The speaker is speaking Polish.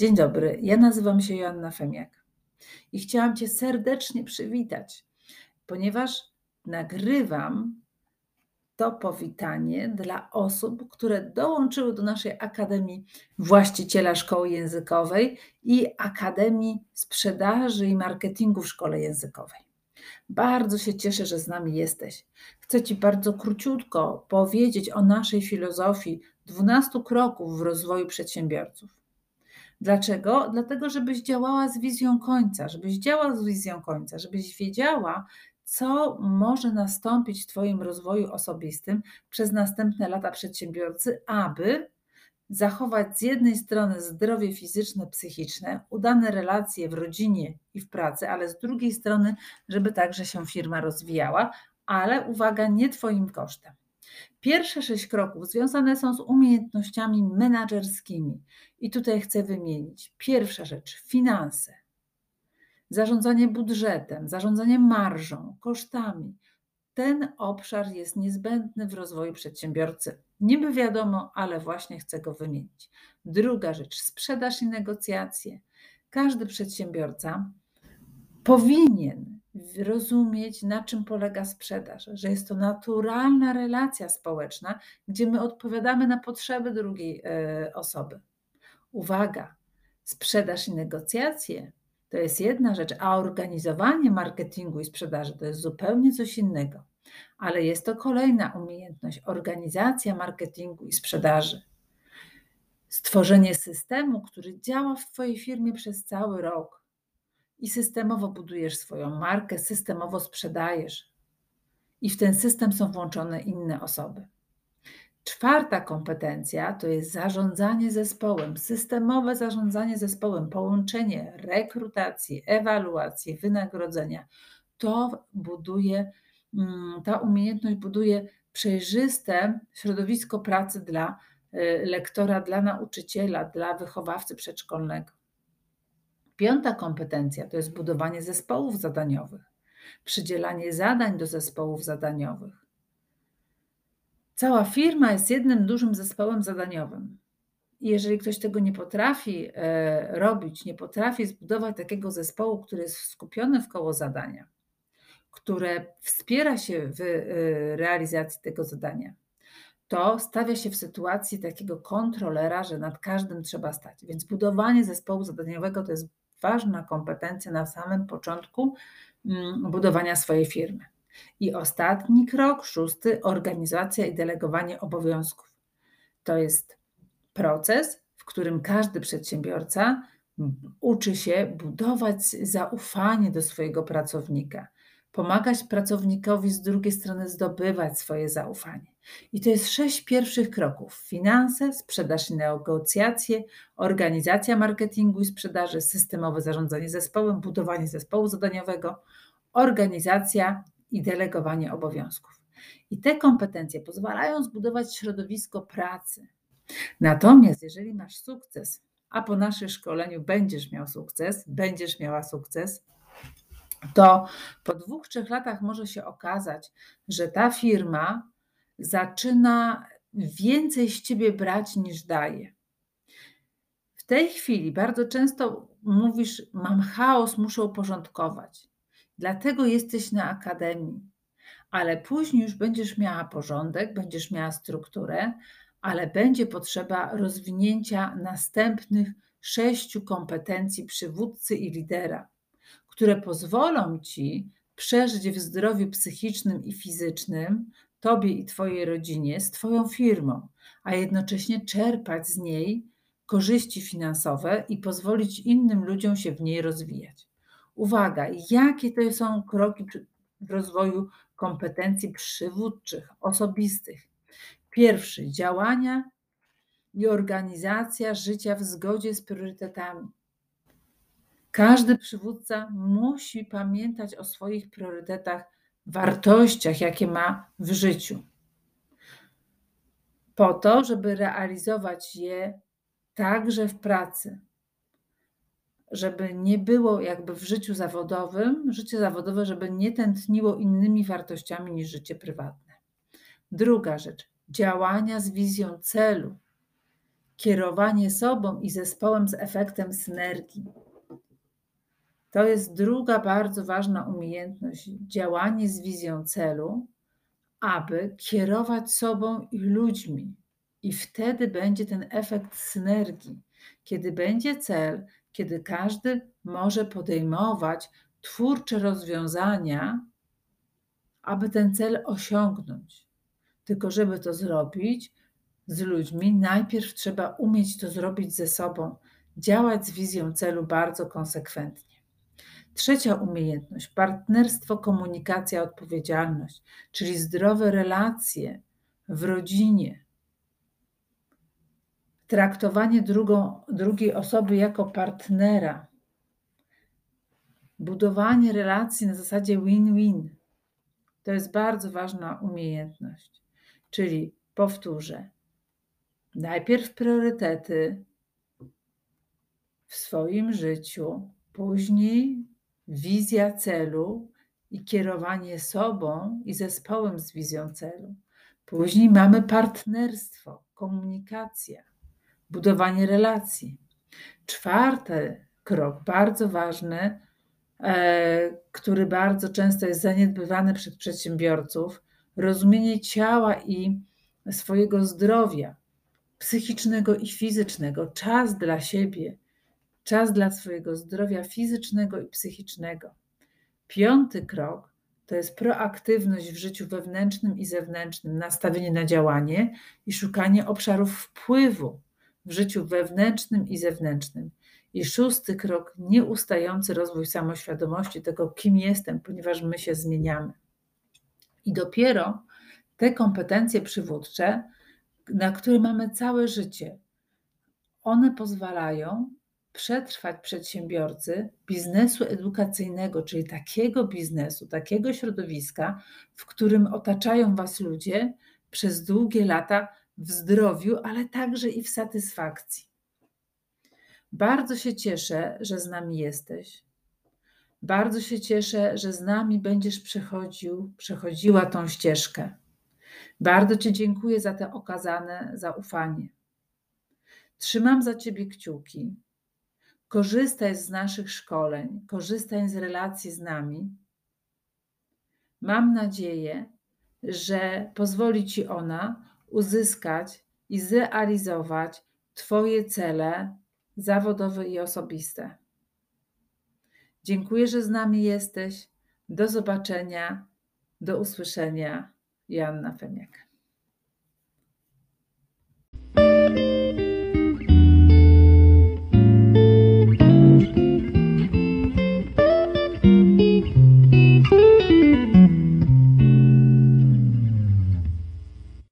Dzień dobry, ja nazywam się Joanna Femiak i chciałam Cię serdecznie przywitać, ponieważ nagrywam to powitanie dla osób, które dołączyły do naszej Akademii Właściciela Szkoły Językowej i Akademii Sprzedaży i Marketingu w Szkole Językowej. Bardzo się cieszę, że z nami jesteś. Chcę Ci bardzo króciutko powiedzieć o naszej filozofii 12 kroków w rozwoju przedsiębiorców. Dlaczego? Dlatego, żebyś działała z wizją końca, żebyś działała z wizją końca, żebyś wiedziała, co może nastąpić w Twoim rozwoju osobistym przez następne lata przedsiębiorcy, aby zachować z jednej strony zdrowie fizyczne, psychiczne, udane relacje w rodzinie i w pracy, ale z drugiej strony, żeby także się firma rozwijała, ale uwaga, nie Twoim kosztem. Pierwsze sześć kroków związane są z umiejętnościami menedżerskimi. I tutaj chcę wymienić. Pierwsza rzecz finanse. Zarządzanie budżetem, zarządzanie marżą, kosztami. Ten obszar jest niezbędny w rozwoju przedsiębiorcy. Niby wiadomo, ale właśnie chcę go wymienić. Druga rzecz sprzedaż i negocjacje. Każdy przedsiębiorca powinien rozumieć, na czym polega sprzedaż, że jest to naturalna relacja społeczna, gdzie my odpowiadamy na potrzeby drugiej e, osoby. Uwaga, sprzedaż i negocjacje to jest jedna rzecz, a organizowanie marketingu i sprzedaży to jest zupełnie coś innego. Ale jest to kolejna umiejętność organizacja marketingu i sprzedaży. Stworzenie systemu, który działa w Twojej firmie przez cały rok i systemowo budujesz swoją markę, systemowo sprzedajesz. I w ten system są włączone inne osoby. Czwarta kompetencja to jest zarządzanie zespołem, systemowe zarządzanie zespołem, połączenie rekrutacji, ewaluacji, wynagrodzenia. To buduje, mm, ta umiejętność buduje przejrzyste środowisko pracy dla y, lektora, dla nauczyciela, dla wychowawcy przedszkolnego. Piąta kompetencja to jest budowanie zespołów zadaniowych, przydzielanie zadań do zespołów zadaniowych. Cała firma jest jednym dużym zespołem zadaniowym. Jeżeli ktoś tego nie potrafi e, robić, nie potrafi zbudować takiego zespołu, który jest skupiony w koło zadania, które wspiera się w e, realizacji tego zadania, to stawia się w sytuacji takiego kontrolera, że nad każdym trzeba stać. Więc budowanie zespołu zadaniowego to jest ważna kompetencja na samym początku mm, budowania swojej firmy. I ostatni krok, szósty, organizacja i delegowanie obowiązków. To jest proces, w którym każdy przedsiębiorca uczy się budować zaufanie do swojego pracownika, pomagać pracownikowi z drugiej strony zdobywać swoje zaufanie. I to jest sześć pierwszych kroków: finanse, sprzedaż i negocjacje, organizacja marketingu i sprzedaży, systemowe zarządzanie zespołem, budowanie zespołu zadaniowego, organizacja i delegowanie obowiązków. I te kompetencje pozwalają zbudować środowisko pracy. Natomiast jeżeli masz sukces, a po naszym szkoleniu będziesz miał sukces, będziesz miała sukces, to po dwóch, trzech latach może się okazać, że ta firma zaczyna więcej z ciebie brać niż daje. W tej chwili bardzo często mówisz: Mam chaos, muszę uporządkować. Dlatego jesteś na akademii. Ale później już będziesz miała porządek, będziesz miała strukturę, ale będzie potrzeba rozwinięcia następnych sześciu kompetencji przywódcy i lidera które pozwolą ci przeżyć w zdrowiu psychicznym i fizycznym, tobie i twojej rodzinie, z twoją firmą, a jednocześnie czerpać z niej korzyści finansowe i pozwolić innym ludziom się w niej rozwijać. Uwaga, jakie to są kroki w rozwoju kompetencji przywódczych, osobistych? Pierwszy działania i organizacja życia w zgodzie z priorytetami. Każdy przywódca musi pamiętać o swoich priorytetach, wartościach, jakie ma w życiu, po to, żeby realizować je także w pracy. Żeby nie było jakby w życiu zawodowym, życie zawodowe, żeby nie tętniło innymi wartościami niż życie prywatne. Druga rzecz, działania z wizją celu. kierowanie sobą i zespołem z efektem synergii. To jest druga bardzo ważna umiejętność działanie z wizją celu, aby kierować sobą i ludźmi. I wtedy będzie ten efekt synergii. Kiedy będzie cel, kiedy każdy może podejmować twórcze rozwiązania, aby ten cel osiągnąć. Tylko, żeby to zrobić z ludźmi, najpierw trzeba umieć to zrobić ze sobą, działać z wizją celu bardzo konsekwentnie. Trzecia umiejętność partnerstwo, komunikacja, odpowiedzialność, czyli zdrowe relacje w rodzinie. Traktowanie drugą, drugiej osoby jako partnera, budowanie relacji na zasadzie win-win. To jest bardzo ważna umiejętność. Czyli powtórzę, najpierw priorytety w swoim życiu, później wizja celu i kierowanie sobą i zespołem z wizją celu. Później mamy partnerstwo, komunikacja, budowanie relacji. Czwarty krok, bardzo ważny, e, który bardzo często jest zaniedbywany przez przedsiębiorców, rozumienie ciała i swojego zdrowia psychicznego i fizycznego, czas dla siebie, czas dla swojego zdrowia fizycznego i psychicznego. Piąty krok to jest proaktywność w życiu wewnętrznym i zewnętrznym, nastawienie na działanie i szukanie obszarów wpływu w życiu wewnętrznym i zewnętrznym. I szósty krok, nieustający rozwój samoświadomości tego, kim jestem, ponieważ my się zmieniamy. I dopiero te kompetencje przywódcze, na które mamy całe życie, one pozwalają przetrwać przedsiębiorcy biznesu edukacyjnego, czyli takiego biznesu, takiego środowiska, w którym otaczają Was ludzie przez długie lata w zdrowiu, ale także i w satysfakcji. Bardzo się cieszę, że z nami jesteś. Bardzo się cieszę, że z nami będziesz przechodził, przechodziła tą ścieżkę. Bardzo Ci dziękuję za te okazane zaufanie. Trzymam za Ciebie kciuki Korzystaj z naszych szkoleń, korzystaj z relacji z nami. Mam nadzieję, że pozwoli Ci ona uzyskać i zrealizować Twoje cele zawodowe i osobiste. Dziękuję, że z nami jesteś. Do zobaczenia, do usłyszenia. Joanna Femiak.